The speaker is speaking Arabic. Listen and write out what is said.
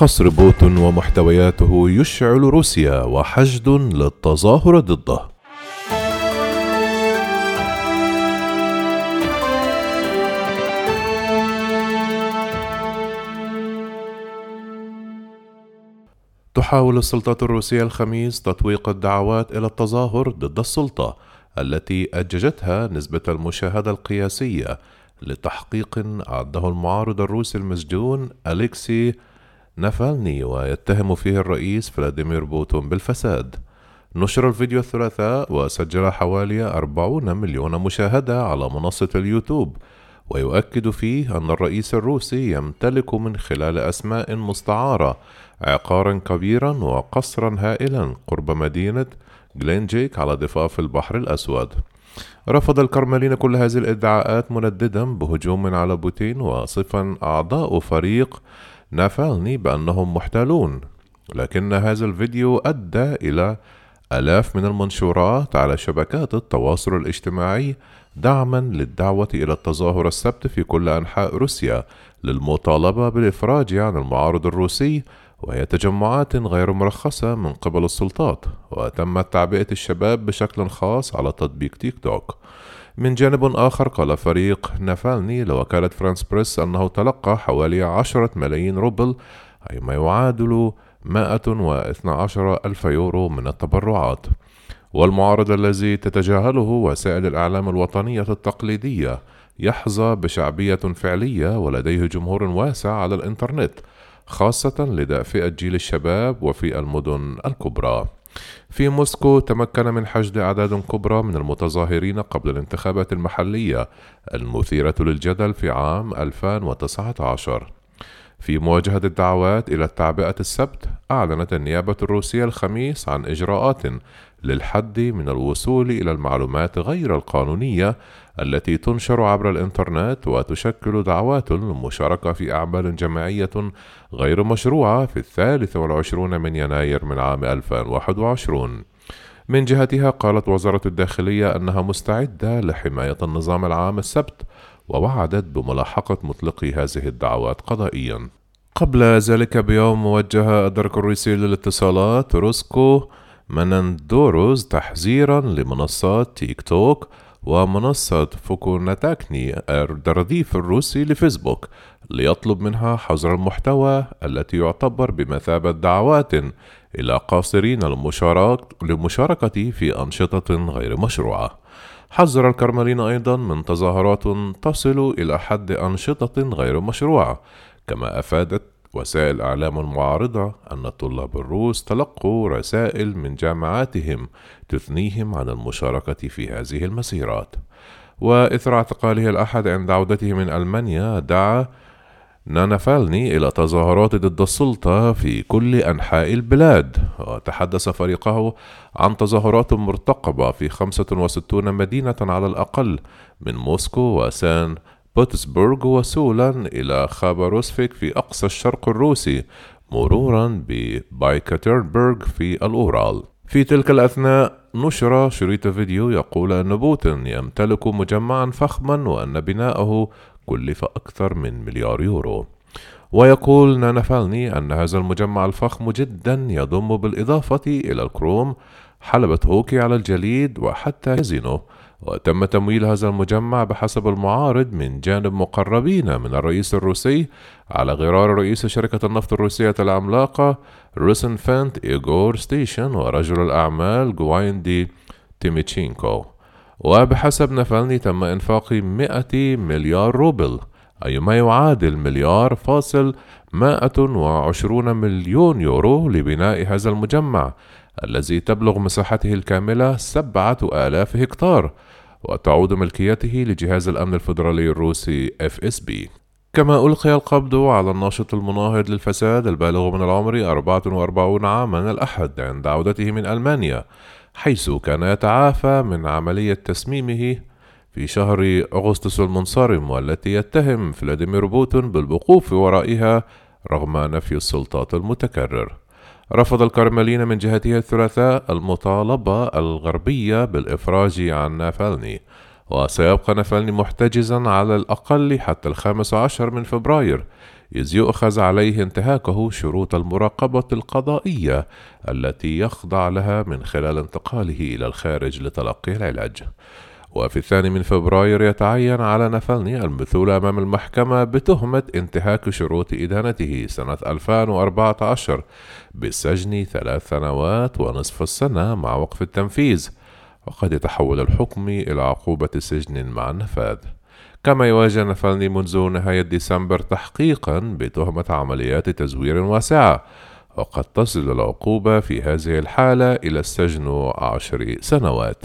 قصر بوتون ومحتوياته يشعل روسيا وحشد للتظاهر ضده. تحاول السلطات الروسية الخميس تطويق الدعوات إلى التظاهر ضد السلطة التي أججتها نسبة المشاهدة القياسية لتحقيق أعده المعارض الروسي المسجون أليكسي نافالني ويتهم فيه الرئيس فلاديمير بوتين بالفساد. نشر الفيديو الثلاثاء وسجل حوالي 40 مليون مشاهدة على منصة اليوتيوب ويؤكد فيه أن الرئيس الروسي يمتلك من خلال أسماء مستعارة عقارا كبيرا وقصرا هائلا قرب مدينة غيلينجيك على ضفاف البحر الأسود. رفض الكرملين كل هذه الإدعاءات منددا بهجوم على بوتين وصفا أعضاء فريق نافالني بأنهم محتالون لكن هذا الفيديو أدى إلى آلاف من المنشورات على شبكات التواصل الاجتماعي دعما للدعوة إلى التظاهر السبت في كل أنحاء روسيا للمطالبة بالإفراج عن المعارض الروسي وهي تجمعات غير مرخصة من قبل السلطات وتمت تعبئة الشباب بشكل خاص على تطبيق تيك توك. من جانب آخر قال فريق نافالني لوكالة فرانس بريس أنه تلقى حوالي عشرة ملايين روبل أي ما يعادل 112 ألف يورو من التبرعات. والمعارض الذي تتجاهله وسائل الإعلام الوطنية التقليدية يحظى بشعبية فعلية ولديه جمهور واسع على الإنترنت خاصة لدى فئة جيل الشباب وفي المدن الكبرى. في موسكو تمكن من حشد أعداد كبرى من المتظاهرين قبل الانتخابات المحلية المثيرة للجدل في عام 2019 في مواجهة الدعوات إلى التعبئة السبت أعلنت النيابة الروسية الخميس عن إجراءات للحد من الوصول إلى المعلومات غير القانونية التي تنشر عبر الإنترنت وتشكل دعوات للمشاركة في أعمال جماعية غير مشروعة في الثالث والعشرون من يناير من عام 2021 من جهتها قالت وزارة الداخلية أنها مستعدة لحماية النظام العام السبت ووعدت بملاحقة مطلقي هذه الدعوات قضائيا. قبل ذلك بيوم وجه الدرك الروسي للاتصالات روسكو منندوروز تحذيرا لمنصات تيك توك ومنصة فوكوناتاكني الرديف الروسي لفيسبوك ليطلب منها حظر المحتوى التي يعتبر بمثابة دعوات إلى قاصرين للمشاركة في أنشطة غير مشروعة. حذر الكرملين أيضا من تظاهرات تصل إلى حد أنشطة غير مشروعة كما أفادت وسائل الإعلام المعارضة أن الطلاب الروس تلقوا رسائل من جامعاتهم تثنيهم عن المشاركة في هذه المسيرات. وإثر اعتقاله الأحد عند عودته من ألمانيا دعا نانافالني إلى تظاهرات ضد السلطة في كل أنحاء البلاد. وتحدث فريقه عن تظاهرات مرتقبة في 65 مدينة على الأقل من موسكو وسان بطسبرغ وصولا إلى خاباروسفيك في أقصى الشرق الروسي مرورا ببايكاتربرغ في الأورال. في تلك الأثناء نشر شريط فيديو يقول أن بوتين يمتلك مجمعا فخما وأن بناءه كلف أكثر من مليار يورو. ويقول نافالني أن هذا المجمع الفخم جدا يضم بالإضافة إلى الكروم حلبة هوكي على الجليد وحتى كازينو وتم تمويل هذا المجمع بحسب المعارض من جانب مقربين من الرئيس الروسي على غرار رئيس شركة النفط الروسية العملاقة روسنفت إيغور سيتشين ورجل الأعمال غينادي تيمتشينكو وبحسب نفالني تم إنفاق 100 مليار روبل. أي ما يعادل مليار فاصل 120 مليون يورو لبناء هذا المجمع الذي تبلغ مساحته الكاملة سبعة آلاف هكتار وتعود ملكيته لجهاز الأمن الفيدرالي الروسي FSB كما ألقي القبض على الناشط المناهض للفساد البالغ من العمر 44 عاما الأحد عند عودته من ألمانيا حيث كان يتعافى من عملية تسميمه في شهر أغسطس المنصرم والتي يتهم فلاديمير بوتين بالوقوف ورائها رغم نفي السلطات المتكرر رفض الكرملين من جهته الثلاثاء المطالبة الغربية بالإفراج عن نافالني وسيبقى نافالني محتجزا على الأقل حتى الخامس عشر من فبراير إذ يؤخذ عليه انتهاكه شروط المراقبة القضائية التي يخضع لها من خلال انتقاله إلى الخارج لتلقي العلاج. وفي الثاني من فبراير يتعين على نفلني المثول أمام المحكمة بتهمة انتهاك شروط إدانته سنة 2014 بالسجن ثلاث سنوات ونصف السنة مع وقف التنفيذ وقد يتحول الحكم إلى عقوبة سجن مع النفاذ. كما يواجه نفلني منذ نهاية ديسمبر تحقيقا بتهمة عمليات تزوير واسعة وقد تصل العقوبة في هذه الحالة إلى السجن عشر سنوات.